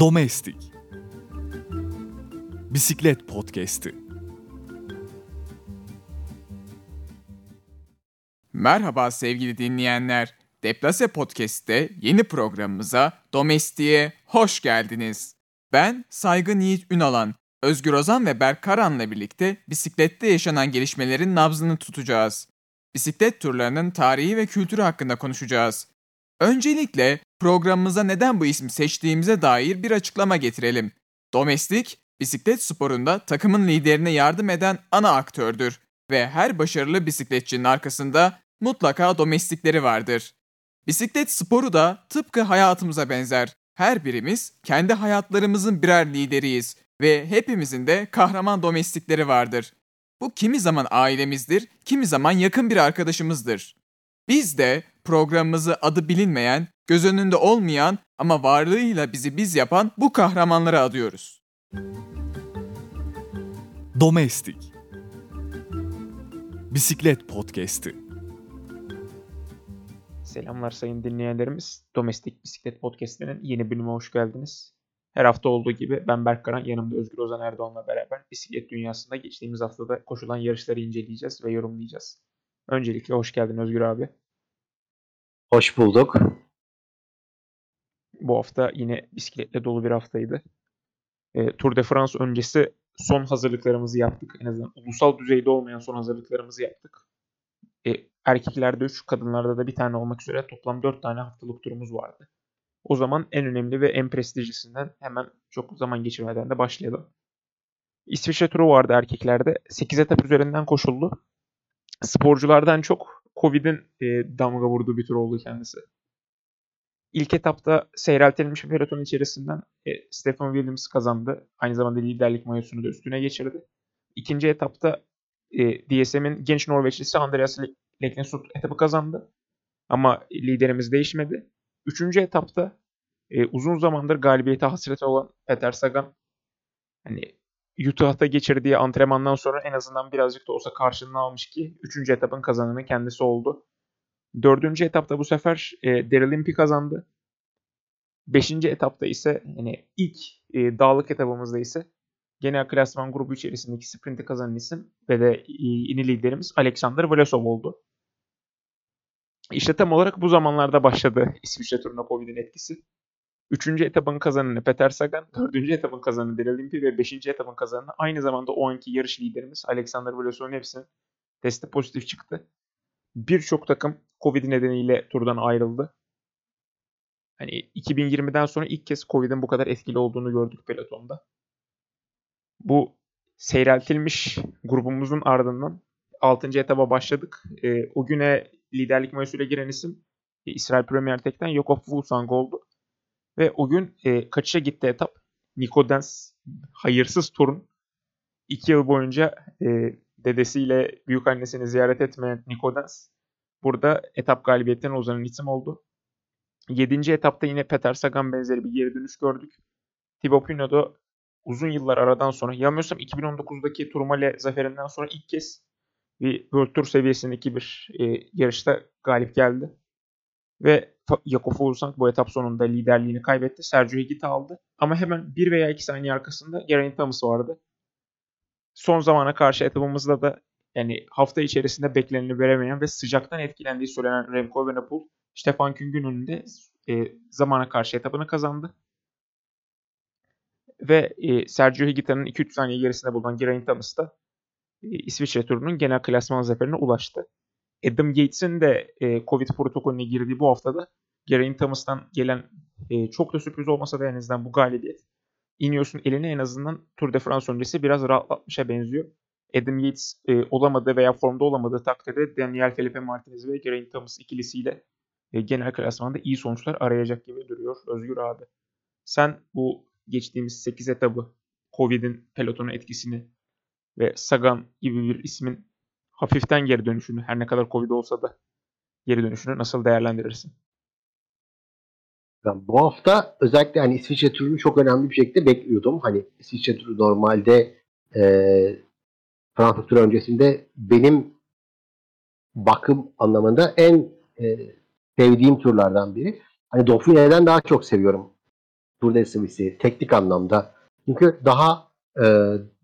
Domestik Bisiklet Podcast'i Merhaba sevgili dinleyenler. Deplase Podcast'te yeni programımıza Domestik'e hoş geldiniz. Ben Saygın Yiğit Ünalan, Özgür Ozan ve Berk Karan'la birlikte bisiklette yaşanan gelişmelerin nabzını tutacağız. Bisiklet turlarının tarihi ve kültürü hakkında konuşacağız. Öncelikle programımıza neden bu ismi seçtiğimize dair bir açıklama getirelim. Domestik, bisiklet sporunda takımın liderine yardım eden ana aktördür ve her başarılı bisikletçinin arkasında mutlaka domestikleri vardır. Bisiklet sporu da tıpkı hayatımıza benzer. Her birimiz kendi hayatlarımızın birer lideriyiz ve hepimizin de kahraman domestikleri vardır. Bu kimi zaman ailemizdir, kimi zaman yakın bir arkadaşımızdır. Biz de programımızı adı bilinmeyen, göz önünde olmayan ama varlığıyla bizi biz yapan bu kahramanlara adıyoruz. Domestik Bisiklet Podcast'i Selamlar sayın dinleyenlerimiz. Domestik Bisiklet Podcast'inin yeni bölümüne hoş geldiniz. Her hafta olduğu gibi ben Berk Karan, yanımda Özgür Ozan Erdoğan'la beraber bisiklet dünyasında geçtiğimiz haftada koşulan yarışları inceleyeceğiz ve yorumlayacağız. Öncelikle hoş geldin Özgür abi. Hoş bulduk. Bu hafta yine bisikletle dolu bir haftaydı. E, Tour de France öncesi son hazırlıklarımızı yaptık. En azından ulusal düzeyde olmayan son hazırlıklarımızı yaptık. E, erkeklerde 3, kadınlarda da bir tane olmak üzere toplam 4 tane haftalık turumuz vardı. O zaman en önemli ve en prestijlisinden hemen çok zaman geçirmeden de başlayalım. İsviçre turu vardı erkeklerde. 8 etap üzerinden koşuldu. Sporculardan çok Covid'in e, damga vurduğu bir tur oldu kendisi. İlk etapta seyreltilmiş bir peloton içerisinden e, Stephen Williams kazandı. Aynı zamanda liderlik mayosunu da üstüne geçirdi. İkinci etapta e, DSM'in genç Norveçlisi Andreas Leknesund etabı kazandı. Ama liderimiz değişmedi. Üçüncü etapta e, uzun zamandır galibiyete hasreti olan Peter Sagan hani Utah'ta geçirdiği antrenmandan sonra en azından birazcık da olsa karşılığını almış ki 3. etapın kazananı kendisi oldu. 4. etapta bu sefer e, Daryl Impey kazandı. 5. etapta ise yani ilk e, dağlık etapımızda ise genel klasman grubu içerisindeki sprinti kazanan isim ve de e, yeni liderimiz Alexander Vlasov oldu. İşte tam olarak bu zamanlarda başladı İsviçre turuna Covid'in etkisi. Üçüncü etapın kazananı Peter Sagan, dördüncü etapın kazananı Daryl Impey ve beşinci etapın kazananı aynı zamanda o anki yarış liderimiz Alexander Vlasov'un hepsinin testi pozitif çıktı. Birçok takım Covid nedeniyle turdan ayrıldı. Hani 2020'den sonra ilk kez Covid'in bu kadar etkili olduğunu gördük pelotonda. Bu seyreltilmiş grubumuzun ardından 6. etaba başladık. E, o güne liderlik mayosuyla giren isim e, İsrail Premier Tek'ten Jakob Fuglsang oldu. Ve o gün e, kaçışa gitti etap. Nico Dens hayırsız turun iki yıl boyunca e, dedesiyle büyük annesini ziyaret etmeyen Nico Dens burada etap galibiyetinden uzanan isim oldu. Yedinci etapta yine Peter Sagan benzeri bir geri dönüş gördük. Thibaut Pinot'da uzun yıllar aradan sonra yanılmıyorsam 2019'daki Tourmalet zaferinden sonra ilk kez bir World Tour seviyesindeki bir e, yarışta galip geldi. Ve Jakob Fuglsang bu etap sonunda liderliğini kaybetti. Sergio Higita aldı. Ama hemen 1 veya 2 saniye arkasında Geraint Thomas vardı. Son zamana karşı etapımızda da yani hafta içerisinde bekleneni veremeyen ve sıcaktan etkilendiği söylenen Remco Evenepoel Stefan Küng'ün önünde e, zamana karşı etabını kazandı. Ve e, Sergio Higita'nın 2-3 saniye gerisinde bulunan Geraint Thomas da e, İsviçre turunun genel klasman zaferine ulaştı. Adam Gates'in de e, Covid protokolüne girdiği bu haftada Geraint Thomas'tan gelen e, çok da sürpriz olmasa da en azından bu galibiyet Ineos'un elini en azından Tour de France öncesi biraz rahatlatmışa benziyor. Adam Yates e, olamadığı veya formda olamadığı takdirde Daniel Felipe Martinez ve Geraint Thomas ikilisiyle e, genel klasmanda iyi sonuçlar arayacak gibi duruyor Özgür abi. Sen bu geçtiğimiz 8 etabı Covid'in pelotonu etkisini ve Sagan gibi bir ismin hafiften geri dönüşünü her ne kadar Covid olsa da geri dönüşünü nasıl değerlendirirsin? Ben bu hafta özellikle hani İsviçre turunu çok önemli bir şekilde bekliyordum. Hani İsviçre turu normalde e, Fransa turu öncesinde benim bakım anlamında en e, sevdiğim turlardan biri. hani Dauphine'den daha çok seviyorum Tour de Suisse'i teknik anlamda. Çünkü daha e,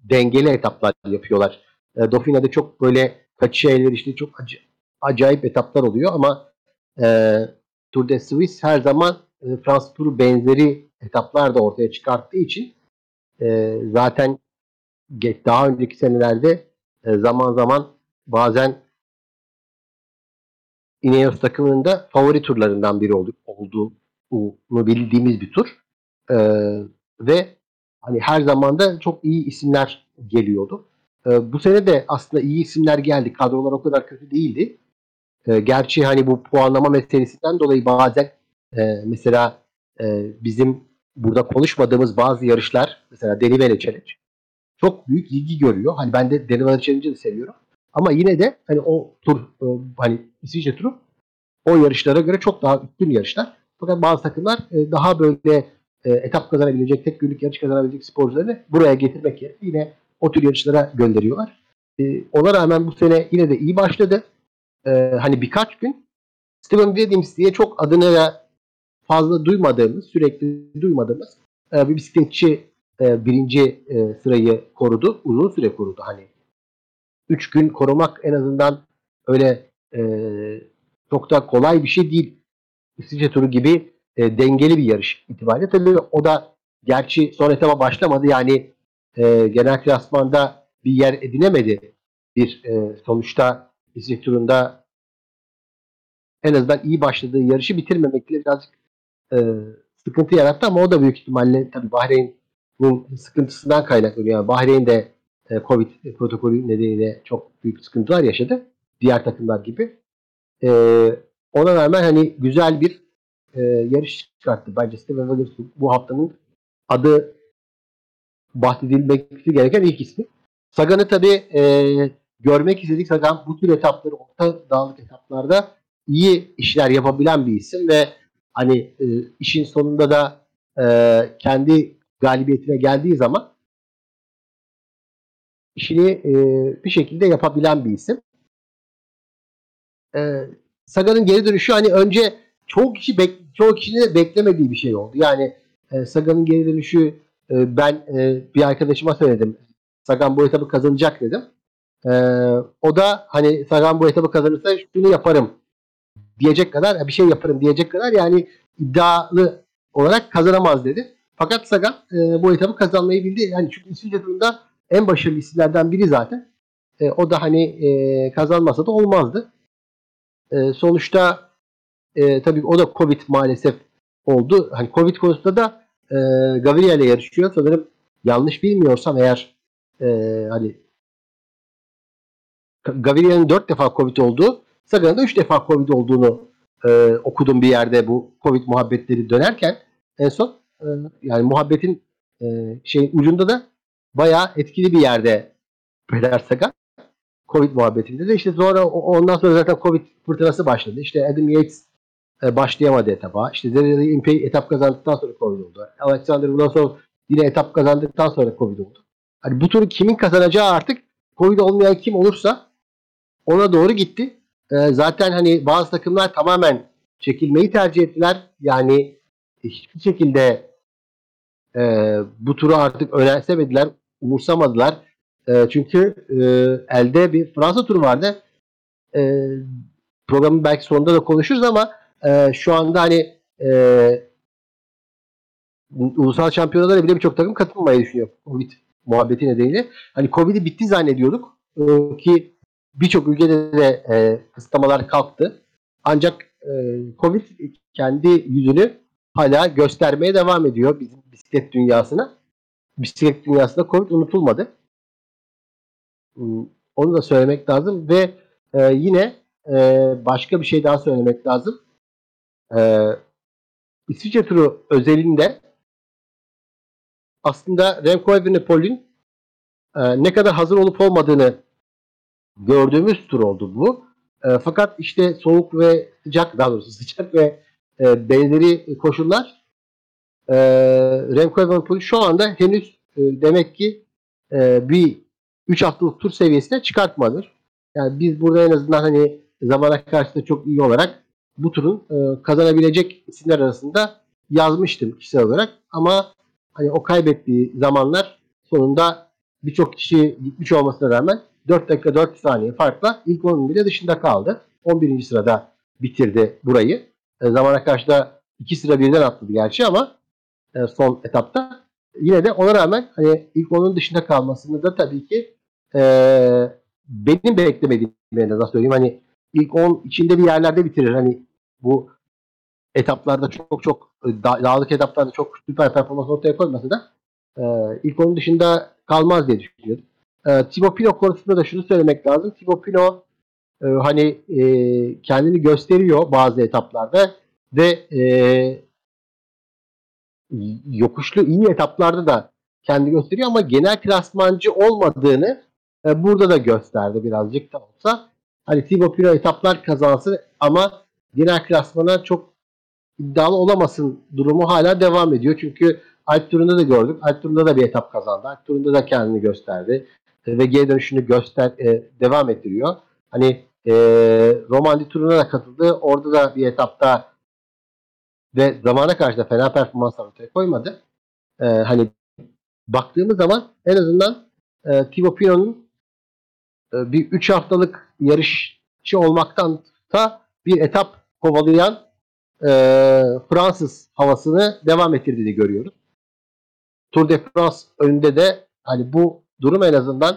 dengeli etaplar yapıyorlar. E, Dauphine'de çok böyle kaçış şeyler işte çok ac- acayip etaplar oluyor ama e, Tour de Suisse her zaman e, Fransız turu benzeri etaplar da ortaya çıkarttığı için e, zaten daha önceki senelerde e, zaman zaman bazen Ineos takımının da favori turlarından biri oldu, olduğunu bildiğimiz bir tur. E, ve hani her zaman da çok iyi isimler geliyordu. E, bu sene de aslında iyi isimler geldi. Kadrolar o kadar kötü değildi. E, gerçi hani bu puanlama meselesinden dolayı bazen e, mesela e, bizim burada konuşmadığımız bazı yarışlar mesela Denivele Challenge çok büyük ilgi görüyor. Hani ben de Denivele Challenge'ı seviyorum. Ama yine de hani o tur e, hani İsviçre turu o yarışlara göre çok daha üstün yarışlar. Fakat bazı takımlar e, daha böyle e, etap kazanabilecek, tek günlük yarış kazanabilecek sporcuları buraya getirmek yerine yine o tür yarışlara gönderiyorlar. E, ona rağmen bu sene yine de iyi başladı. E, hani birkaç gün Steven Williams diye çok adını da fazla duymadığımız, sürekli duymadığımız e, bir bisikletçi e, birinci e, sırayı korudu. Uzun süre korudu. Hani 3 gün korumak en azından öyle e, çok da kolay bir şey değil. İsviçre turu gibi e, dengeli bir yarış itibariyle. Tabii o da gerçi son etaba başlamadı. Yani e, genel klasmanda bir yer edinemedi. Bir e, sonuçta İsviçre turunda en azından iyi başladığı yarışı bitirmemekle birazcık e, sıkıntı yarattı ama o da büyük ihtimalle tabii Bahreyn'in sıkıntısından kaynaklanıyor. Yani Bahreyn de e, Covid protokolü nedeniyle çok büyük sıkıntılar yaşadı. Diğer takımlar gibi. E, ona rağmen hani güzel bir e, yarış çıkarttı. Bence Steven Williams bu haftanın adı bahsedilmesi gereken ilk ismi. Sagan'ı tabii e, görmek istedik. Sagan bu tür etapları, orta dağlık etaplarda iyi işler yapabilen bir isim ve hani e, işin sonunda da e, kendi galibiyetine geldiği zaman işini e, bir şekilde yapabilen bir isim. E, Sagan'ın geri dönüşü hani önce çoğu kişi bek, çoğu kişinin beklemediği bir şey oldu. Yani e, Sagan'ın geri dönüşü e, ben e, bir arkadaşıma söyledim. Sagan bu etabı kazanacak dedim. E, o da hani Sagan bu etabı kazanırsa şunu yaparım diyecek kadar bir şey yaparım diyecek kadar yani iddialı olarak kazanamaz dedi. Fakat Sagan e, bu etabı kazanmayı bildi. Yani çünkü İsviçre turunda en başarılı isimlerden biri zaten. E, o da hani kazanmasa da olmazdı. Sonuçta tabii o da Covid maalesef oldu. Hani Covid konusunda da e, Gaviria ile yarışıyor. Sanırım yanlış bilmiyorsam eğer e, hani Gaviria'nın 4 defa Covid olduğu, Sagan'ın da 3 defa Covid olduğunu e, okudum bir yerde bu Covid muhabbetleri dönerken en son e, yani muhabbetin e, şeyin ucunda da bayağı etkili bir yerde Peder Sagan. Covid muhabbetinde de işte sonra ondan sonra zaten Covid fırtınası başladı. İşte Adam Yates e, başlayamadı etapa. İşte Zerreli Impey etap kazandıktan sonra Covid oldu. Alexander Vlasov yine etap kazandıktan sonra Covid oldu. Hani bu turu kimin kazanacağı artık Covid olmayan kim olursa ona doğru gitti. E, zaten hani bazı takımlar tamamen çekilmeyi tercih ettiler. Yani hiçbir şekilde e, bu turu artık önemsemediler, umursamadılar. E, çünkü e, elde bir Fransa turu vardı. E, programın belki sonunda da konuşuruz ama e, şu anda hani e, ulusal şampiyonalara bile birçok takım katılmayı düşünüyor. Covid muhabbeti nedeniyle. Hani Covid'i bitti zannediyorduk. E, ki birçok ülkede de e, kısıtlamalar kalktı. Ancak e, Covid kendi yüzünü hala göstermeye devam ediyor bizim bisiklet dünyasına. Bisiklet dünyasında Covid unutulmadı. Hmm, onu da söylemek lazım ve e, yine e, başka bir şey daha söylemek lazım. E, İsviçre turu özelinde aslında Remco Evenepoel'in e, ne kadar hazır olup olmadığını gördüğümüz tur oldu bu. E, fakat işte soğuk ve sıcak daha doğrusu sıcak ve e, benzeri koşullar e, Remco Evenepoel şu anda henüz e, demek ki e, bir 3 haftalık tur seviyesine çıkartmadı. Yani biz burada en azından hani zamana karşı da çok iyi olarak bu turun e, kazanabilecek isimler arasında yazmıştım kişisel olarak. Ama hani o kaybettiği zamanlar sonunda birçok kişi gitmiş olmasına rağmen 4 dakika 4 saniye farkla ilk 11'e dışında kaldı. 11. sırada bitirdi burayı. E, zamana karşı da 2 sıra birden atladı gerçi ama e, son etapta. Yine de ona rağmen hani ilk onun dışında kalmasını da tabii ki e, benim beklemediğim en azından söyleyeyim. Hani ilk 10 içinde bir yerlerde bitirir. Hani bu etaplarda çok çok da, dağlık etaplarda çok süper performans ortaya koymasa da e, ilk onun dışında kalmaz diye düşünüyorum. E, Thibaut Pinot konusunda da şunu söylemek lazım. Thibaut Pinot e, hani e, kendini gösteriyor bazı etaplarda ve e, yokuşlu iyi etaplarda da kendi gösteriyor ama genel klasmancı olmadığını e, burada da gösterdi birazcık da olsa. Hani Thibaut Pinot etaplar kazansın ama genel klasmana çok iddialı olamasın durumu hala devam ediyor. Çünkü Alp turunda da gördük. Alp turunda da bir etap kazandı. Alp turunda da kendini gösterdi. Ve geri dönüşünü göster e, devam ettiriyor. Hani e, Romandi turuna da katıldı. Orada da bir etapta ve zamana karşı da fena performanslar ortaya koymadı. E, hani baktığımız zaman en azından e, Thibaut Pinot'un e, bir 3 haftalık yarışçı olmaktan da bir etap kovalayan e, Fransız havasını devam ettirdiğini görüyoruz. Tour de France önünde de hani bu durum en azından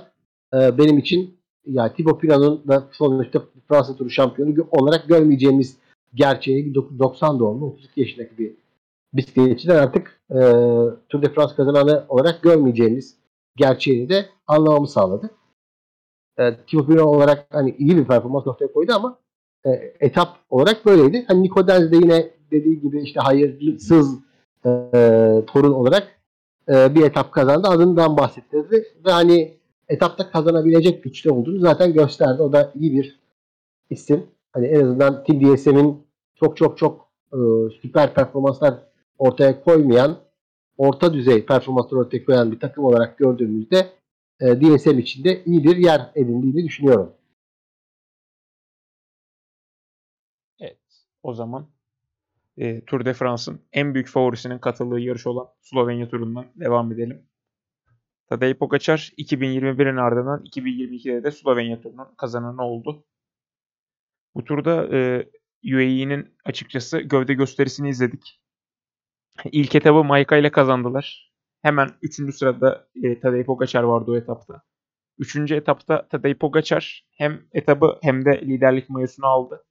e, benim için yani Thibaut Pinot'un da sonuçta Fransa turu şampiyonu olarak görmeyeceğimiz gerçeği 90 doğumlu 32 yaşındaki bir bisikletçiden artık e, Tour de France kazananı olarak görmeyeceğimiz gerçeğini de anlamamı sağladı. E, Thibaut Pinot olarak hani iyi bir performans ortaya koydu ama e, etap olarak böyleydi. Hani Nico Denz de yine dediği gibi işte hayırsız e, torun olarak e, bir etap kazandı. Adından bahsettirdi ve hani etapta kazanabilecek güçte olduğunu zaten gösterdi. O da iyi bir isim. Hani en azından Team DSM'in çok çok çok e, süper performanslar ortaya koymayan, orta düzey performanslar ortaya koyan bir takım olarak gördüğümüzde e, DSM içinde iyi bir yer edindiğini düşünüyorum. O zaman e, Tour de France'ın en büyük favorisinin katıldığı yarış olan Slovenya turundan devam edelim. Tadej Pogacar 2021'in ardından 2022'de de Slovenya turunun kazananı oldu. Bu turda e, UAE'nin açıkçası gövde gösterisini izledik. İlk etabı Maika ile kazandılar. Hemen 3. sırada e, Tadej Pogacar vardı o etapta. 3. etapta Tadej Pogacar hem etabı hem de liderlik mayosunu aldı.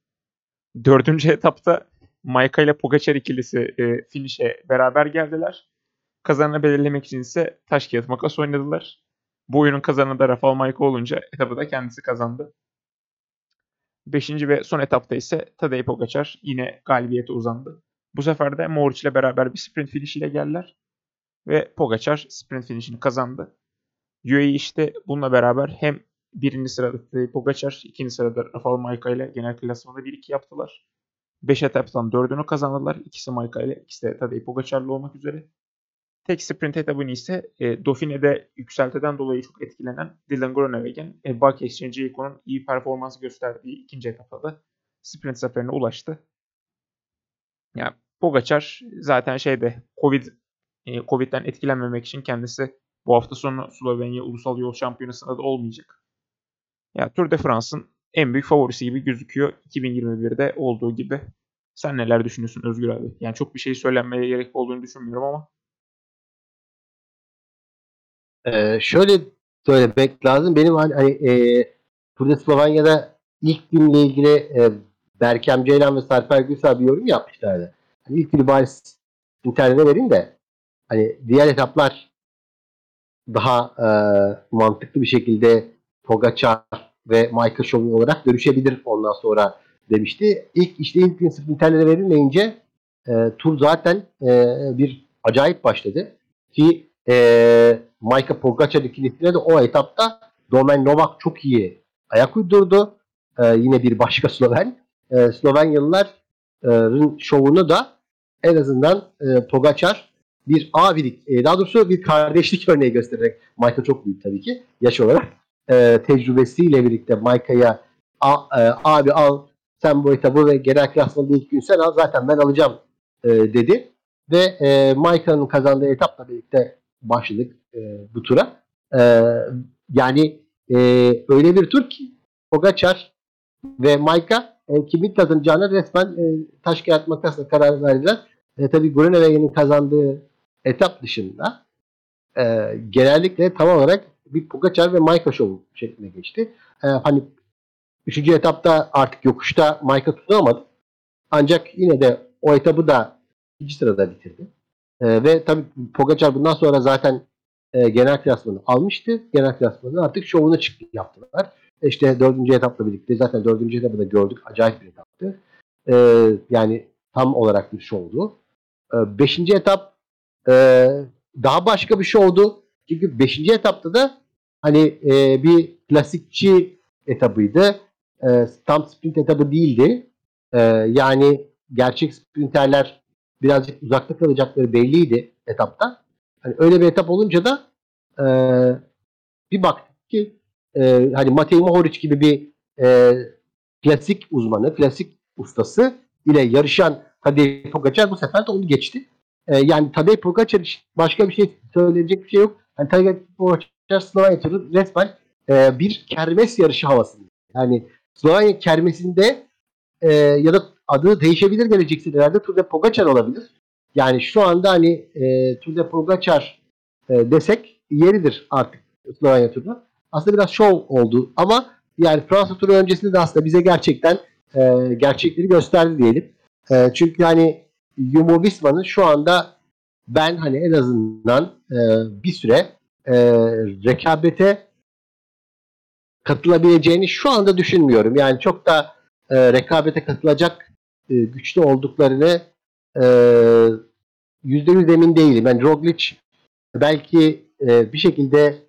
4. etapta Maika ile Pogacar ikilisi e, finish'e beraber geldiler. Kazananı belirlemek için ise taş kağıt makas oynadılar. Bu oyunun kazananı da Rafael Maika olunca etabı da kendisi kazandı. Beşinci ve son etapta ise Tadej Pogacar yine galibiyete uzandı. Bu sefer de Moric ile beraber bir sprint finish ile geldiler. Ve Pogacar sprint finishini kazandı. UAE işte bununla beraber hem birinci sırada Tadej Pogacar, ikinci sırada Rafael Maika ile genel klasmanda 1-2 yaptılar. 5 etaptan 4'ünü kazandılar. İkisi Maika ile, ikisi de Tadej Pogacar'la olmak üzere. Tek sprint etabını ise e, Dauphine'de yükseltiden dolayı çok etkilenen Dylan Groenewegen, e, Bike Exchange Eco'nun iyi performans gösterdiği ikinci etapta da sprint zaferine ulaştı. Yani Pogacar zaten şeyde Covid e, Covid'den etkilenmemek için kendisi bu hafta sonu Slovenya Ulusal Yol Şampiyonası'nda da olmayacak. Ya yani Tour de France'ın en büyük favorisi gibi gözüküyor 2021'de olduğu gibi. Sen neler düşünüyorsun Özgür abi? Yani çok bir şey söylenmeye gerek olduğunu düşünmüyorum ama ee, şöyle söylemek lazım. Benim hani, hani e, burada Slovanya'da ilk günle ilgili e, Berkem Ceylan ve Sarper Gülsal bir yorum yapmışlardı. Hani ilk günü bari internete verin de hani diğer etaplar daha e, mantıklı bir şekilde Pogacar ve Michael Show olarak dönüşebilir ondan sonra demişti. İlk işte sırf internete verilmeyince e, tur zaten e, bir acayip başladı. Ki e, Micah Pogacar ikilisine de o etapta Domen Novak çok iyi ayak uydurdu. E, yine bir başka Sloven. E, Slovenyalıların şovunu da en azından e, Pogacar bir abilik, e, daha doğrusu bir kardeşlik örneği göstererek Michael çok büyük tabii ki yaş olarak e, tecrübesiyle birlikte Micah'ya e, abi al sen bu etabı ve genel klasmanda ilk gün sen al zaten ben alacağım e, dedi. Ve e, Maika'nın kazandığı etapla birlikte başladık e, bu tura. E, yani e, öyle bir tur ki Pogacar ve Maika e, kimin kazanacağına resmen e, taş kağıt makasla karar verdiler. E, tabii Grunewagen'in kazandığı etap dışında e, genellikle tam olarak bir Pogacar ve Maika şovu şeklinde geçti. E, hani üçüncü etapta artık yokuşta Maika tutunamadı. Ancak yine de o etabı da ikinci sırada bitirdi. E, ve tabii Pogacar bundan sonra zaten e, genel klasmanı almıştı. Genel klasmanı artık şovunu çıktı yaptılar. E, işte dördüncü etapla birlikte zaten dördüncü etapı da gördük. Acayip bir etaptı. E, yani tam olarak bir şovdu. E, beşinci etap e, daha başka bir şovdu. Çünkü beşinci etapta da hani e, bir klasikçi etabıydı. E, tam sprint etabı değildi. E, yani gerçek sprinterler birazcık uzakta kalacakları belliydi etapta. Hani öyle bir etap olunca da e, bir baktık ki e, hani Matej Mohoric gibi bir e, klasik uzmanı, klasik ustası ile yarışan Tadej Pogacar bu sefer de onu geçti. E, yani Tadej Pogacar için başka bir şey söyleyecek bir şey yok. Yani Tadej Pogacar Slovenya turu resmen e, bir kermes yarışı havasında. Yani Slovenya kermesinde e, ya da adı değişebilir gelecek senelerde Tour de Pogacar olabilir. Yani şu anda hani e, Tour de Pogacar e, desek yeridir artık Slovenya turuna. Aslında biraz şov oldu ama yani Fransa turu öncesinde de aslında bize gerçekten e, gerçekleri gösterdi diyelim. E, çünkü hani Jumbo Visma'nın şu anda ben hani en azından e, bir süre e, rekabete katılabileceğini şu anda düşünmüyorum. Yani çok da e, rekabete katılacak e, güçlü olduklarını e, yüzde yüz emin değilim. Yani Roglic belki e, bir şekilde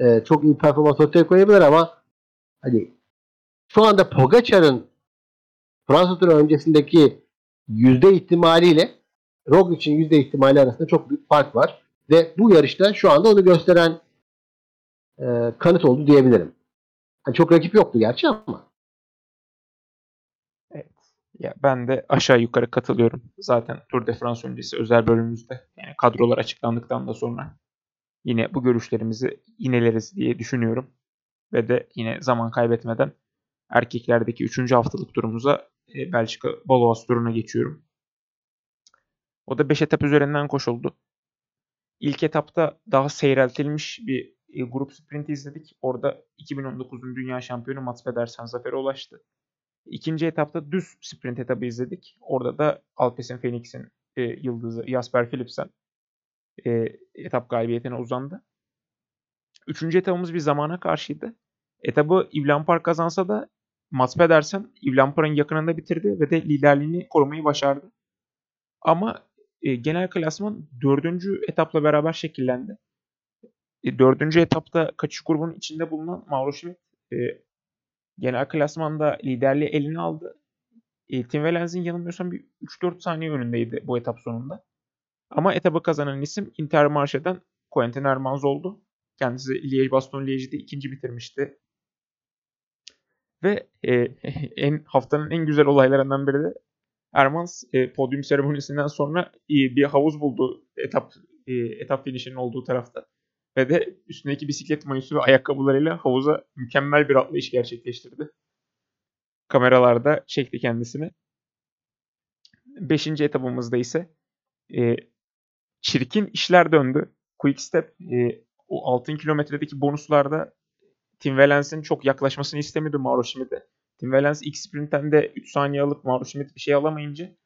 e, çok iyi performans ortaya koyabilir ama hani şu anda Pogacar'ın Fransa turu öncesindeki yüzde ihtimaliyle Roglic'in yüzde ihtimali arasında çok büyük fark var. Ve bu yarışta şu anda onu gösteren e, kanıt oldu diyebilirim. Yani çok rakip yoktu gerçi ama. Evet. Ya ben de aşağı yukarı katılıyorum. Zaten Tour de France öncesi özel bölümümüzde yani kadrolar açıklandıktan da sonra yine bu görüşlerimizi ineleriz diye düşünüyorum. Ve de yine zaman kaybetmeden erkeklerdeki 3. haftalık turumuza e, Belçika Baloas turuna geçiyorum. O da 5 etap üzerinden koşuldu. İlk etapta daha seyreltilmiş bir e, grup sprint izledik. Orada 2019'un dünya şampiyonu Mats Pedersen zafere ulaştı. İkinci etapta düz sprint etabı izledik. Orada da Alpecin Phoenix'in e, yıldızı Jasper Philipsen e, etap galibiyetine uzandı. Üçüncü etabımız bir zamana karşıydı. Etabı Yves Lampard kazansa da Mats Pedersen Yves Lampard'ın yakınında bitirdi ve de liderliğini korumayı başardı. Ama e, genel klasman dördüncü etapla beraber şekillendi. E, dördüncü etapta kaçış grubunun içinde bulunan Mauro Schmidt e, genel klasmanda liderliği eline aldı. E, Tim Wellens'in yanılmıyorsam bir 3-4 saniye önündeydi bu etap sonunda. Ama etabı kazanan isim Intermarché'den Quentin Hermans oldu. Kendisi Liège Baston Liège'de ikinci bitirmişti. Ve e, en haftanın en güzel olaylarından biri de Hermans e, podyum seremonisinden sonra e, bir havuz buldu etap e, etap finişinin olduğu tarafta. Ve de üstündeki bisiklet mayosu ve ayakkabılarıyla havuza mükemmel bir atlayış gerçekleştirdi. Kameralarda çekti kendisini. Beşinci etapımızda ise e, çirkin işler döndü. Quickstep e, o altın kilometredeki bonuslarda Tim Wellens'in çok yaklaşmasını istemiyordu Mauro Schmidt'e. Tim Wellens ilk sprintten de 3 saniye alıp Mauro Schmidt bir şey alamayınca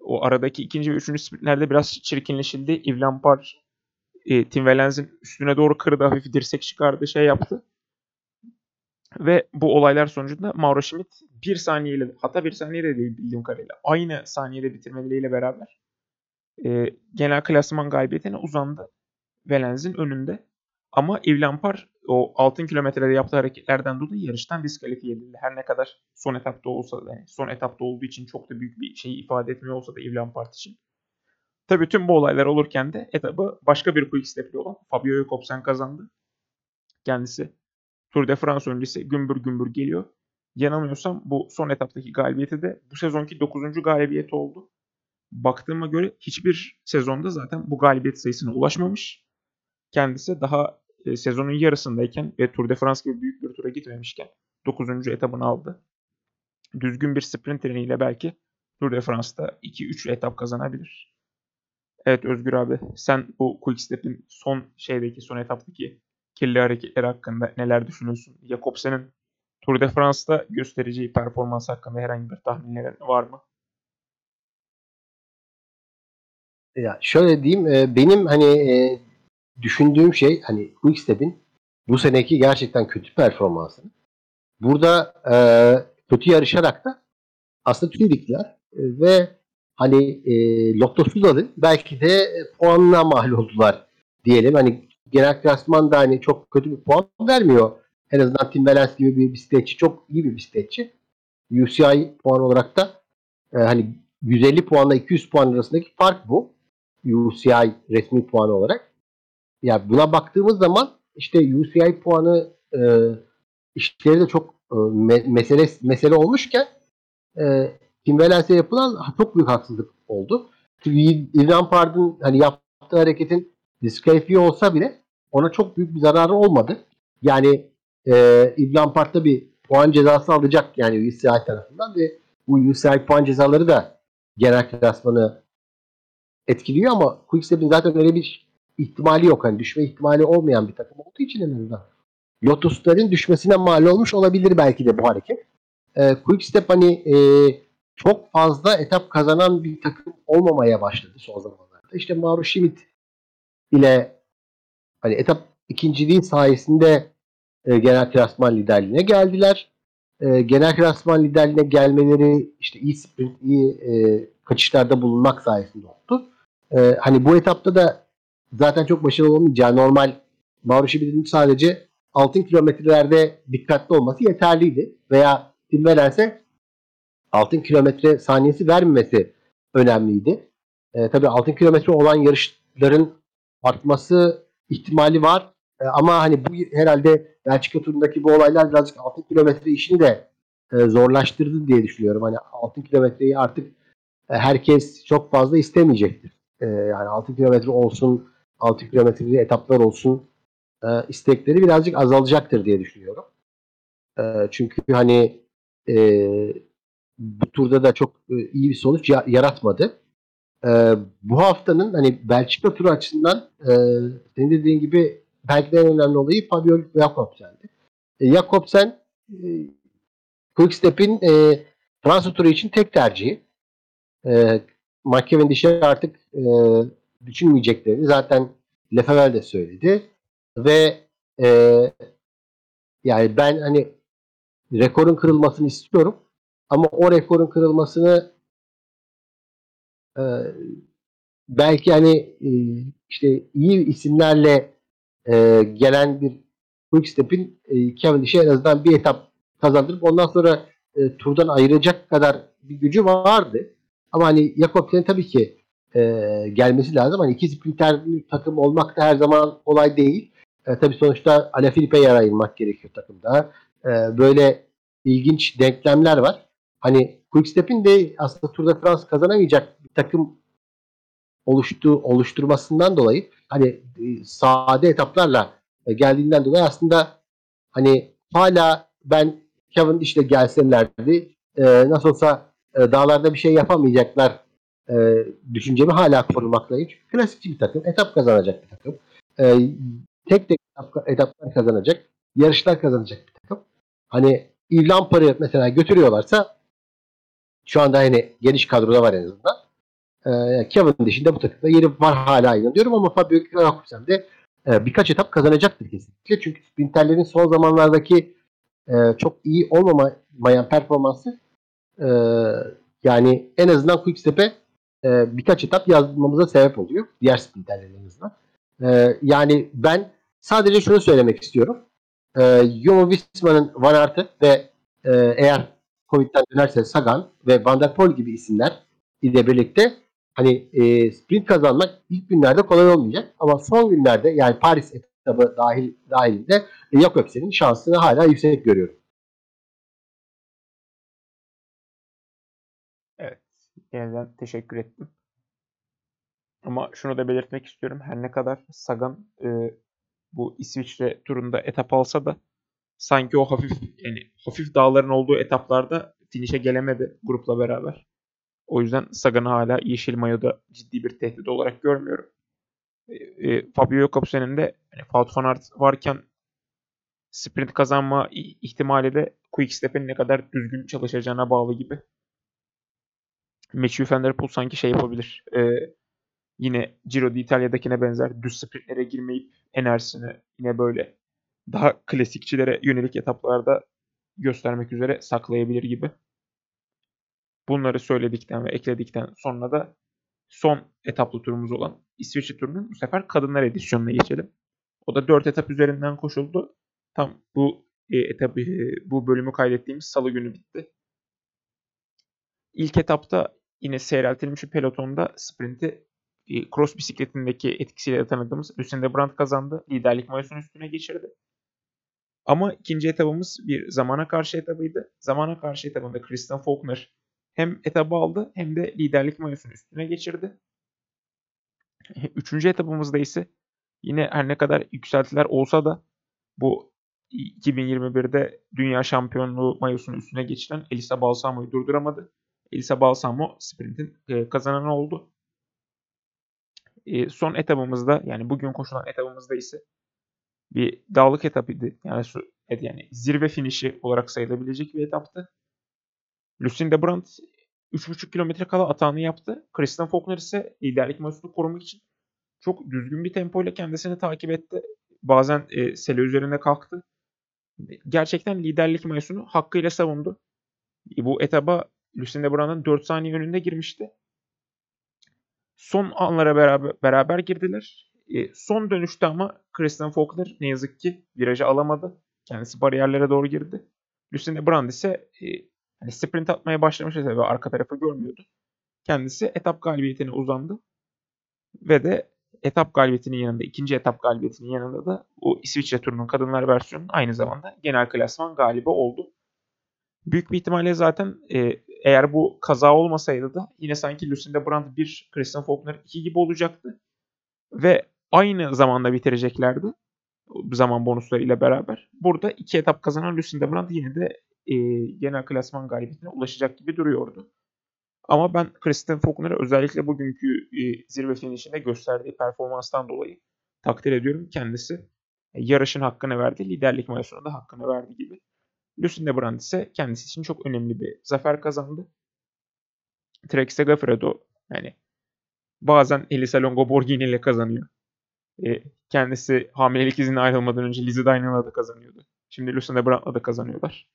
o aradaki ikinci ve üçüncü sprintlerde biraz çirkinleşildi. Yves e, Tim Wellens'in üstüne doğru kırdı hafif dirsek çıkardı şey yaptı. Ve bu olaylar sonucunda Mauro Schmidt bir saniyeyle hatta bir saniye de değil bildiğim kadarıyla aynı saniyede bitirmeleriyle beraber e, genel klasman galibiyetine uzandı. Wellens'in önünde. Ama Yves Lampard o altın kilometrede yaptığı hareketlerden dolayı yarıştan diskalifiye edildi. Her ne kadar son etapta olsa da yani son etapta olduğu için çok da büyük bir şey ifade etmiyor olsa da Yves Lampard için. Tabii tüm bu olaylar olurken de etabı başka bir quick step'li olan Fabio Jakobsen kazandı. Kendisi Tour de France öncesi gümbür gümbür geliyor. yanılmıyorsam bu son etaptaki galibiyeti de bu sezonki 9. galibiyeti oldu. Baktığıma göre hiçbir sezonda zaten bu galibiyet sayısına ulaşmamış. Kendisi daha e, sezonun yarısındayken ve Tour de France gibi büyük bir tura gitmemişken 9. etabını aldı. Düzgün bir sprint treniyle belki Tour de France'da 2-3 etap kazanabilir. Evet Özgür abi sen bu Quickstep'in son şeydeki son etaptaki kirli hareketleri hakkında neler düşünüyorsun? Jakobsen'in Tour de France'da göstereceği performans hakkında herhangi bir tahminlerin var mı? Ya şöyle diyeyim e, benim hani e, düşündüğüm şey hani Quickstep'in bu seneki gerçekten kötü performansını burada e, kötü yarışarak da aslında tüydükler e, ve hani e, Lotto'suz belki de puanına mal oldular diyelim. Hani genel klasman da hani çok kötü bir puan vermiyor. En azından Tim Valens gibi bir bisikletçi çok iyi bir bisikletçi. UCI puan olarak da e, hani 150 puanla 200 puan arasındaki fark bu. UCI resmi puanı olarak. Ya yani buna baktığımız zaman işte UCI puanı e, işleri de çok e, me- mesele mesele olmuşken e, Tim Valens'e yapılan çok büyük haksızlık oldu. Çünkü Ivan Pard'ın hani yaptığı hareketin diskalifiye olsa bile ona çok büyük bir zararı olmadı. Yani e, Ivan Pard bir puan cezası alacak yani UCI tarafından ve bu UCI puan cezaları da genel klasmanı etkiliyor ama Quickstep'in zaten öyle bir ihtimali yok. Hani düşme ihtimali olmayan bir takım olduğu için en azından. Lotus'ların düşmesine mal olmuş olabilir belki de bu hareket. E, Quickstep hani e, çok fazla etap kazanan bir takım olmamaya başladı son zamanlarda. İşte Mauro Schmidt ile hani etap ikinciliği sayesinde e, genel klasman liderliğine geldiler. E, genel klasman liderliğine gelmeleri işte iyi sprint, iyi e, kaçışlarda bulunmak sayesinde oldu. E, hani bu etapta da zaten çok başarılı olmayacağı normal Mauro Schmidt'in sadece altın kilometrelerde dikkatli olması yeterliydi. Veya Tim Valens'e altın kilometre saniyesi vermemesi önemliydi. E, tabii altın kilometre olan yarışların artması ihtimali var. E, ama hani bu herhalde Belçika turundaki bu olaylar birazcık altın kilometre işini de e, zorlaştırdı diye düşünüyorum. Hani altın kilometreyi artık e, herkes çok fazla istemeyecektir. E, yani altın kilometre olsun, altın kilometreli etaplar olsun e, istekleri birazcık azalacaktır diye düşünüyorum. E, çünkü hani e, bu turda da çok e, iyi bir sonuç ya- yaratmadı. E, bu haftanın hani Belçika turu açısından e, senin dediğin gibi belki de en önemli olayı Fabio Jakobsen'di. E, Jakobsen e, Quickstep'in e, Fransa turu için tek tercihi. E, Mark Cavendish'e artık e, düşünmeyeceklerini zaten Lefebvre de söyledi. Ve e, yani ben hani rekorun kırılmasını istiyorum. Ama o rekorun kırılmasını e, belki hani e, işte iyi isimlerle e, gelen bir Quickstep'in e, Cavendish'e en azından bir etap kazandırıp ondan sonra e, turdan ayıracak kadar bir gücü vardı. Ama hani Jakobsen'in tabii ki e, gelmesi lazım. Hani iki sprinter takım olmak da her zaman kolay değil. E, tabii sonuçta Alaphilippe yer ayırmak gerekiyor takımda. E, böyle ilginç denklemler var. Hani Quickstep'in de aslında Tour de France kazanamayacak bir takım oluştu oluşturmasından dolayı hani e, sade etaplarla e, geldiğinden dolayı aslında hani hala ben Kevin işte gelselerdi e, nasıl olsa e, dağlarda bir şey yapamayacaklar e, düşüncemi hala korumaktayım. Çünkü klasikçi bir takım. Etap kazanacak bir takım. E, tek tek etap, etaplar kazanacak. Yarışlar kazanacak bir takım. Hani İrland parı mesela götürüyorlarsa şu anda hani geniş kadroda var en azından. Ee, Kevin dışında bu takımda yeri var hala inanıyorum ama Fabio Jakobsen de e, birkaç etap kazanacaktır kesinlikle. Çünkü sprinterlerin son zamanlardaki e, çok iyi olmamayan performansı e, yani en azından Quickstep'e e, birkaç etap yazmamıza sebep oluyor. Diğer sprinterlerin en azından. E, yani ben sadece şunu söylemek istiyorum. E, Jumbo-Visma'nın Van Aert'ı ve e, eğer Covid'den dönerse Sagan ve Van der Poel gibi isimler ile birlikte hani e, sprint kazanmak ilk günlerde kolay olmayacak ama son günlerde yani Paris etabı dahil dahilinde e, Jakobsen'in şansını hala yüksek görüyorum. Yeniden teşekkür ettim. Ama şunu da belirtmek istiyorum. Her ne kadar Sagan e, bu İsviçre turunda etap alsa da sanki o hafif yani hafif dağların olduğu etaplarda finişe gelemedi grupla beraber. O yüzden Sagan'ı hala yeşil mayoda ciddi bir tehdit olarak görmüyorum. E, e, Fabio Jakobsen'in de yani Wout van Aert varken sprint kazanma ihtimali de Quickstep'in ne kadar düzgün çalışacağına bağlı gibi. Matthew Van Der Poel sanki şey yapabilir. E, yine Giro d'Italia'dakine benzer düz sprintlere girmeyip enerjisini yine böyle daha klasikçilere yönelik etaplarda göstermek üzere saklayabilir gibi. Bunları söyledikten ve ekledikten sonra da son etaplı turumuz olan İsviçre turunun bu sefer kadınlar edisyonuna geçelim. O da 4 etap üzerinden koşuldu. Tam bu e, etap e, bu bölümü kaydettiğimiz salı günü bitti. İlk etapta yine seyreltilmiş bir pelotonda sprinti e, cross bisikletindeki etkisiyle tanıdığımız Lucinda Brandt kazandı. Liderlik mayosunun üstüne geçirdi. Ama ikinci etabımız bir zamana karşı etabıydı. Zamana karşı etabında Kristen Faulkner hem etabı aldı hem de liderlik mayosunun üstüne geçirdi. Üçüncü etapımızda ise yine her ne kadar yükseltiler olsa da bu 2021'de dünya şampiyonluğu mayosunun üstüne geçiren Elisa Balsamo'yu durduramadı. Elisa Balsamo sprintin e, kazananı oldu. E, son etabımızda yani bugün koşulan etabımızda ise bir dağlık etapıydı. Yani su, yani zirve finişi olarak sayılabilecek bir etaptı. Lucinda Brandt 3,5 kilometre kala atağını yaptı. Kristen Faulkner ise liderlik mayosunu korumak için çok düzgün bir tempoyla kendisini takip etti. Bazen e, sele üzerinde kalktı. Gerçekten liderlik mayosunu hakkıyla savundu. E, bu etaba Lucinda Brandt'ın 4 saniye önünde girmişti. Son anlara beraber, beraber girdiler. E, son dönüşte ama Kristen Faulkner ne yazık ki virajı alamadı. Kendisi bariyerlere doğru girdi. Lucinda Brand ise e, hani sprint atmaya başlamış ve arka tarafı görmüyordu. Kendisi etap galibiyetine uzandı. Ve de etap galibiyetinin yanında, ikinci etap galibiyetinin yanında da o İsviçre turunun kadınlar versiyonu aynı zamanda genel klasman galibi oldu. Büyük bir ihtimalle zaten e, eğer bu kaza olmasaydı da yine sanki Lucinda Brandt 1, Kristen Faulkner 2 gibi olacaktı. Ve aynı zamanda bitireceklerdi. Zaman bonusları ile beraber. Burada iki etap kazanan Lucinda Brandt yine de e, genel klasman galibiyetine ulaşacak gibi duruyordu. Ama ben Kristen Faulkner'ı özellikle bugünkü e, zirve finişinde gösterdiği performanstan dolayı takdir ediyorum. Kendisi yarışın hakkını verdi. Liderlik mayosuna da hakkını verdi gibi. Lucinda Brandt ise kendisi için çok önemli bir zafer kazandı. Trek Segafredo yani bazen Elisa Longo Borghini ile kazanıyor. E, kendisi hamilelik izni ayrılmadan önce Lizzie Dyna'la da kazanıyordu. Şimdi Lucinda Brandt'la da kazanıyorlar.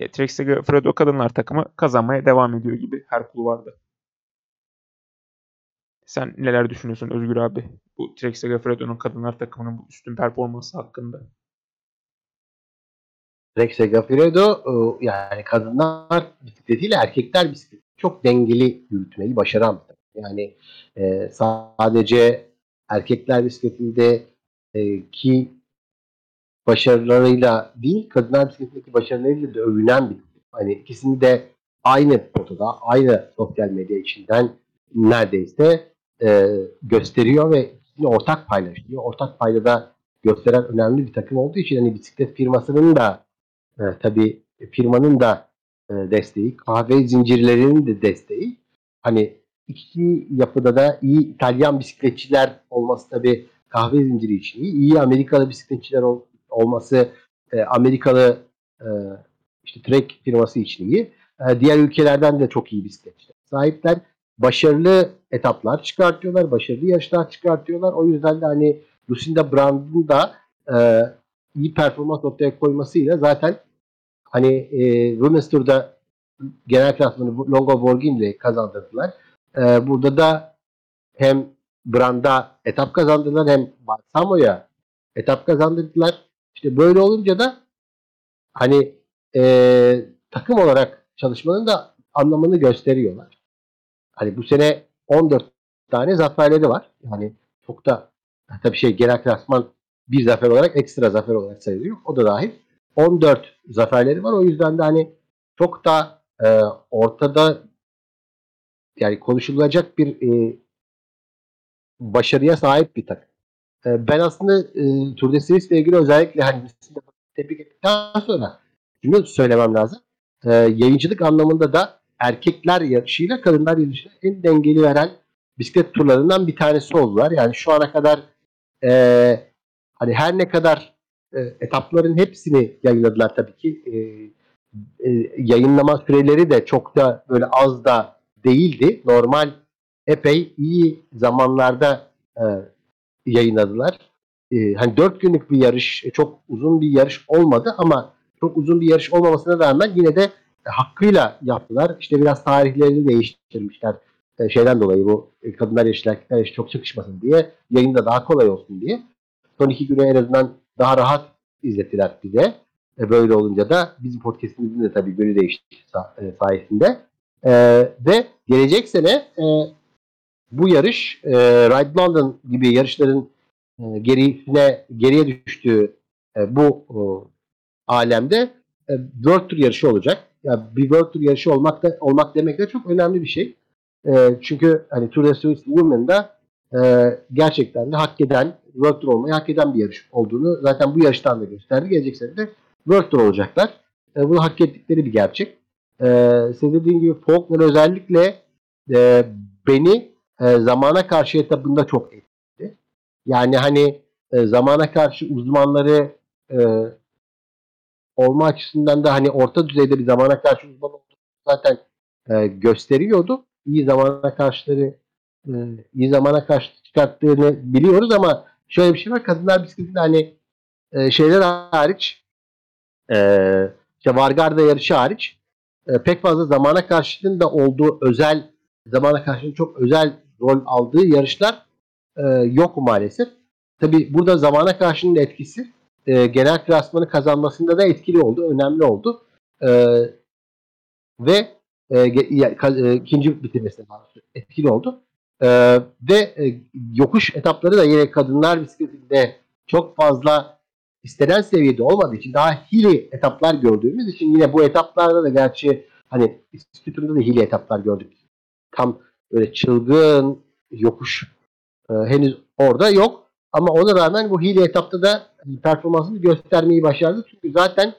E, Trek Segafredo kadınlar takımı kazanmaya devam ediyor gibi her kulvarda. Sen neler düşünüyorsun Özgür abi? Bu Trek Segafredo'nun kadınlar takımının bu üstün performansı hakkında. Trek Segafredo e, yani kadınlar bisikletiyle erkekler bisikleti çok dengeli yürütmeyi başaran bir. Yani e, sadece erkekler bisikletinde e, ki başarılarıyla değil, kadınlar bisikletindeki başarılarıyla da övünen bir Hani ikisini de aynı potada, aynı sosyal medya içinden neredeyse e, gösteriyor ve ortak paylaşıyor. Ortak paydada gösteren önemli bir takım olduğu için hani bisiklet firmasının da e, tabii firmanın da e, desteği, kahve zincirlerinin de desteği. Hani iki yapıda da iyi İtalyan bisikletçiler olması tabii kahve zinciri için iyi. İyi Amerikalı bisikletçiler ol, olması e, Amerikalı e, işte Trek firması için iyi. E, diğer ülkelerden de çok iyi bisikletçiler sahipler. Başarılı etaplar çıkartıyorlar. Başarılı yarışlar çıkartıyorlar. O yüzden de hani Lucinda Brand'ın da e, iyi performans ortaya koymasıyla zaten hani e, Women's Tour'da genel klasmanı Longo Borghini kazandırdılar. E, burada da hem Brand'a etap kazandırdılar hem Balsamo'ya etap kazandırdılar. İşte böyle olunca da hani e, takım olarak çalışmanın da anlamını gösteriyorlar. Hani bu sene 14 tane zaferleri var. Yani çok da tabii şey genel klasman bir zafer olarak ekstra zafer olarak sayılıyor. O da dahil. 14 zaferleri var. O yüzden de hani çok da e, ortada yani konuşulacak bir e, başarıya sahip bir takım. E, ben aslında e, Tour de Suisse ile ilgili özellikle hani tebrik ettikten sonra şunu söylemem lazım. E, yayıncılık anlamında da erkekler yarışıyla kadınlar yarışıyla en dengeli veren bisiklet turlarından bir tanesi oldular. Yani şu ana kadar e, hani her ne kadar e, etapların hepsini yayınladılar tabii ki. E, e, yayınlama süreleri de çok da böyle az da değildi. Normal epey iyi zamanlarda e, yayınladılar. E, hani dört günlük bir yarış, e, çok uzun bir yarış olmadı ama çok uzun bir yarış olmamasına rağmen yine de hakkıyla yaptılar. İşte biraz tarihlerini değiştirmişler. E, şeyden dolayı bu kadınlar yarışı, erkekler yarışı çok çıkışmasın diye. Yayında daha kolay olsun diye. Son iki güne en azından daha rahat izlettiler bize. E, böyle olunca da bizim podcastimizin de tabii yönü değişti e, sayesinde. E, ve gelecek sene e, bu yarış e, Ride London gibi yarışların e, gerisine geriye düştüğü e, bu e, alemde e, World Tour yarışı olacak. Yani bir World Tour yarışı olmak da olmak demek de çok önemli bir şey. E, çünkü hani Tour de Suisse Women'da e, gerçekten de hak eden World Tour olmayı hak eden bir yarış olduğunu zaten bu yarıştan da gösterdi. Gelecek sene de World Tour olacaklar. E, bunu hak ettikleri bir gerçek. E, senin dediğin gibi Faulkner özellikle e, beni e, zamana karşı etabında çok etkiledi. Yani hani e, zamana karşı uzmanları e, olma açısından da hani orta düzeyde bir zamana karşı uzman olduğunu zaten e, gösteriyordu. İyi zamana karşıları e, iyi zamana karşı çıkarttığını biliyoruz ama şöyle bir şey var. Kadınlar bisikletinde hani e, şeyler hariç e, işte Vargarda yarışı hariç e, pek fazla zamana karşılığında olduğu özel zamana karşılığında çok özel rol aldığı yarışlar e, yok maalesef. Tabi burada zamana karşılığında etkisi e, genel klasmanı kazanmasında da etkili oldu, önemli oldu. E, ve e, e, ikinci bitirmesine etkili oldu. E, ve e, yokuş etapları da yine kadınlar bisikletinde çok fazla istenen seviyede olmadığı için daha hili etaplar gördüğümüz için yine bu etaplarda da gerçi hani İstitütü'nde de hili etaplar gördük. Tam böyle çılgın yokuş e, henüz orada yok. Ama ona rağmen bu hile etapta da performansını göstermeyi başardı. Çünkü zaten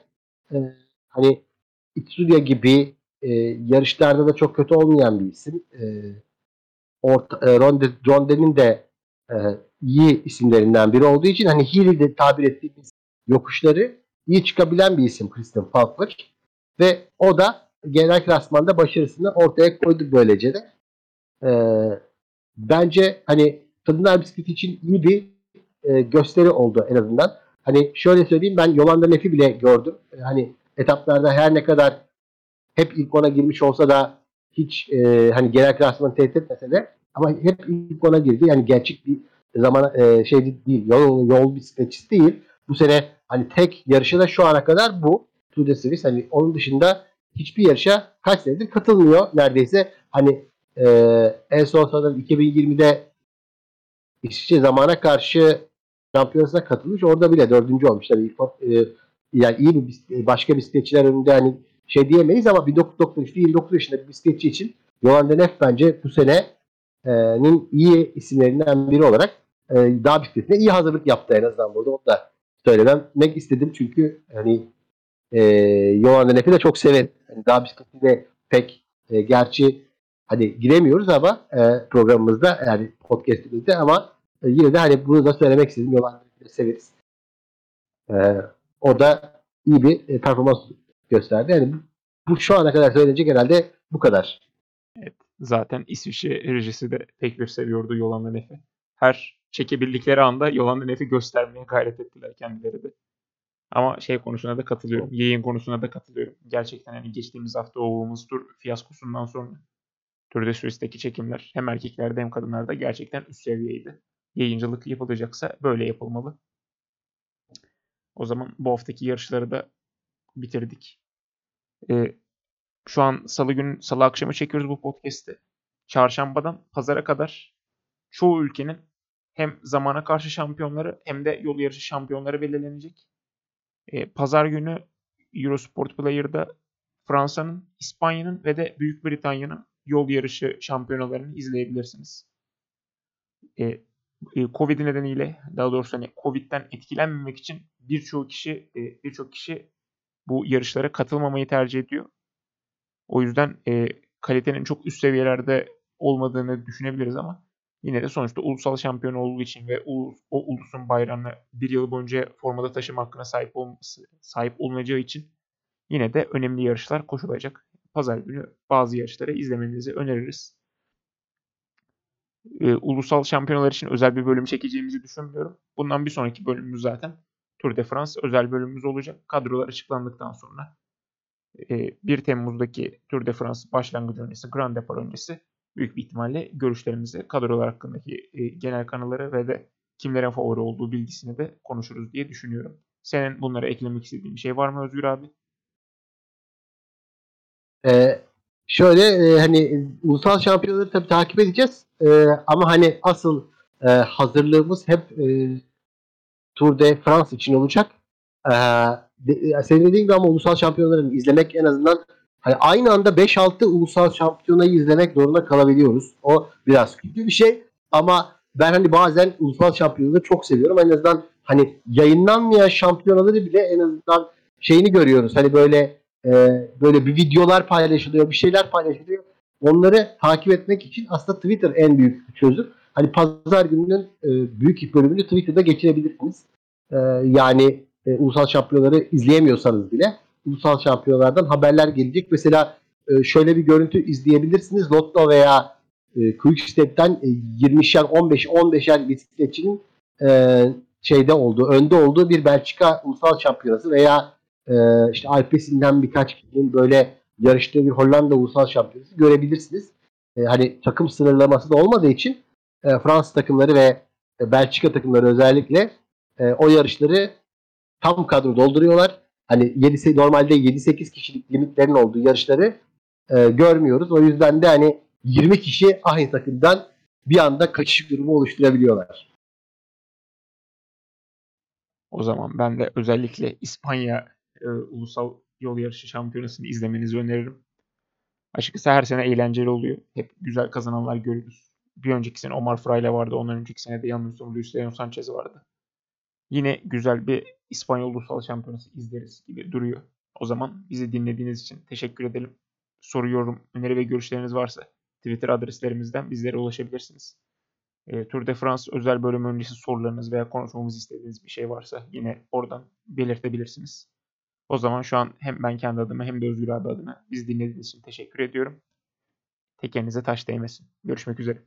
e, hani Itsuya gibi e, yarışlarda da çok kötü olmayan bir isim. E, orta, e, Ronde, Ronde'nin de e, iyi isimlerinden biri olduğu için hani Healy tabir ettiğimiz yokuşları iyi çıkabilen bir isim Kristen Falkler. Ve o da genel klasmanda başarısını ortaya koydu böylece de. E, bence hani kadınlar bisikleti için iyi bir e, gösteri oldu en azından. Hani şöyle söyleyeyim ben Yolanda Nef'i bile gördüm. E, hani etaplarda her ne kadar hep ilk ona girmiş olsa da hiç e, hani genel klasmanı tehdit etmese de ama hep ilk ona girdi. Yani gerçek bir zaman e, şey değil. Yol, yol bisikletçisi değil. Bu sene hani tek yarışı da şu ana kadar bu. Tour de Suisse. Hani onun dışında hiçbir yarışa kaç senedir katılmıyor neredeyse. Hani e, en son sanırım 2020'de İsviçre zamana karşı şampiyonasına katılmış. Orada bile dördüncü olmuşlar. E, yani iyi bir başka bisikletçiler önünde hani şey diyemeyiz ama 1993'te 29 yaşında bir bisikletçi için Johan Denef bence bu sene'nin iyi isimlerinden biri olarak e, dağ bisikletine iyi hazırlık yaptı en azından burada. Onu da söylemek istedim çünkü hani e, Johan Denef'i de çok severim. Yani dağ bisikletiyle pek e, gerçi hani giremiyoruz ama e, programımızda yani podcastimizde ama e, yine de hani bunu da söylemek istedim. Johan Denef'i severiz. E, o da iyi bir e, performans gösterdi. Yani bu, şu ana kadar söylenecek herhalde bu kadar. Evet. Zaten İsviçre rejisi de pek bir seviyordu Yolanda Nef'i. Her çekebildikleri anda Yolanda Nef'i göstermeye gayret ettiler kendileri de. Ama şey konusuna da katılıyorum. Yayın konusuna da katılıyorum. Gerçekten hani geçtiğimiz hafta olduğumuz tur fiyaskosundan sonra Tour de Suisse'deki çekimler hem erkeklerde hem kadınlarda gerçekten üst seviyeydi. Yayıncılık yapılacaksa böyle yapılmalı. O zaman bu haftaki yarışları da bitirdik. Ee, şu an salı günü, salı akşamı çekiyoruz bu podcast'i. Çarşambadan pazara kadar çoğu ülkenin hem zamana karşı şampiyonları hem de yol yarışı şampiyonları belirlenecek. Ee, pazar günü Eurosport Player'da Fransa'nın, İspanya'nın ve de Büyük Britanya'nın yol yarışı şampiyonalarını izleyebilirsiniz. E, e, Covid nedeniyle daha doğrusu hani Covid'den etkilenmemek için birçok kişi e, birçok kişi bu yarışlara katılmamayı tercih ediyor. O yüzden e, kalitenin çok üst seviyelerde olmadığını düşünebiliriz ama yine de sonuçta ulusal şampiyon olduğu için ve o, o ulusun bayrağını bir yıl boyunca formada taşıma hakkına sahip olması sahip olunacağı için yine de önemli yarışlar koşulacak. Pazar günü bazı yarışları izlemenizi öneririz. Ee, ulusal şampiyonalar için özel bir bölüm çekeceğimizi düşünmüyorum. Bundan bir sonraki bölümümüz zaten Tour de France özel bölümümüz olacak. Kadrolar açıklandıktan sonra 1 e, Temmuz'daki Tour de France başlangıcı öncesi, Grand Depart öncesi büyük bir ihtimalle görüşlerimizi, kadrolar hakkındaki e, genel kanıları ve de kimlere favori olduğu bilgisini de konuşuruz diye düşünüyorum. Senin bunlara eklemek istediğin bir şey var mı Özgür abi? Ee, şöyle e, hani ulusal şampiyonları tabii takip edeceğiz. E, ama hani asıl e, hazırlığımız hep e, Tour de France için olacak. E, de, senin dediğin gibi ama ulusal şampiyonları izlemek en azından hani aynı anda 5-6 ulusal şampiyonayı izlemek zorunda kalabiliyoruz. O biraz kötü bir şey ama ben hani bazen ulusal şampiyonaları çok seviyorum. En azından hani yayınlanmayan şampiyonaları bile en azından şeyini görüyoruz. Hani böyle e, böyle bir videolar paylaşılıyor, bir şeyler paylaşılıyor. Onları takip etmek için aslında Twitter en büyük çözüm. Hani pazar gününün e, büyük bölümünü Twitter'da geçirebilirsiniz. E, yani e, ulusal şampiyonları izleyemiyorsanız bile ulusal şampiyonlardan haberler gelecek. Mesela e, şöyle bir görüntü izleyebilirsiniz. Lotto veya e, Quickstep'ten e, 20'şer 15 15'er bisikletçinin e, şeyde olduğu, önde olduğu bir Belçika ulusal şampiyonası veya e, işte Alpesin'den birkaç kişinin böyle yarıştığı bir Hollanda ulusal şampiyonası görebilirsiniz. E, hani takım sınırlaması da olmadığı için e, Fransız takımları ve e, Belçika takımları özellikle e, o yarışları tam kadro dolduruyorlar. Hani 7 normalde 7-8 kişilik limitlerin olduğu yarışları e, görmüyoruz. O yüzden de hani 20 kişi aynı takımdan bir anda kaçış durumu oluşturabiliyorlar. O zaman ben de özellikle İspanya e, Ulusal Yol Yarışı Şampiyonası'nı izlemenizi öneririm. Açıkçası her sene eğlenceli oluyor. Hep güzel kazananlar görürüz. Bir önceki sene Omar Fraile vardı. Ondan önceki sene de yanılmıyorsam Luis Leon Sanchez vardı. Yine güzel bir İspanyol Ulusal Şampiyonası izleriz gibi duruyor. O zaman bizi dinlediğiniz için teşekkür edelim. Soru, yorum, öneri ve görüşleriniz varsa Twitter adreslerimizden bizlere ulaşabilirsiniz. E, Tour de France özel bölüm öncesi sorularınız veya konuşmamızı istediğiniz bir şey varsa yine oradan belirtebilirsiniz. O zaman şu an hem ben kendi adıma hem de Özgür abi adına bizi dinlediğiniz için teşekkür ediyorum. Tekerinize taş değmesin. Görüşmek üzere.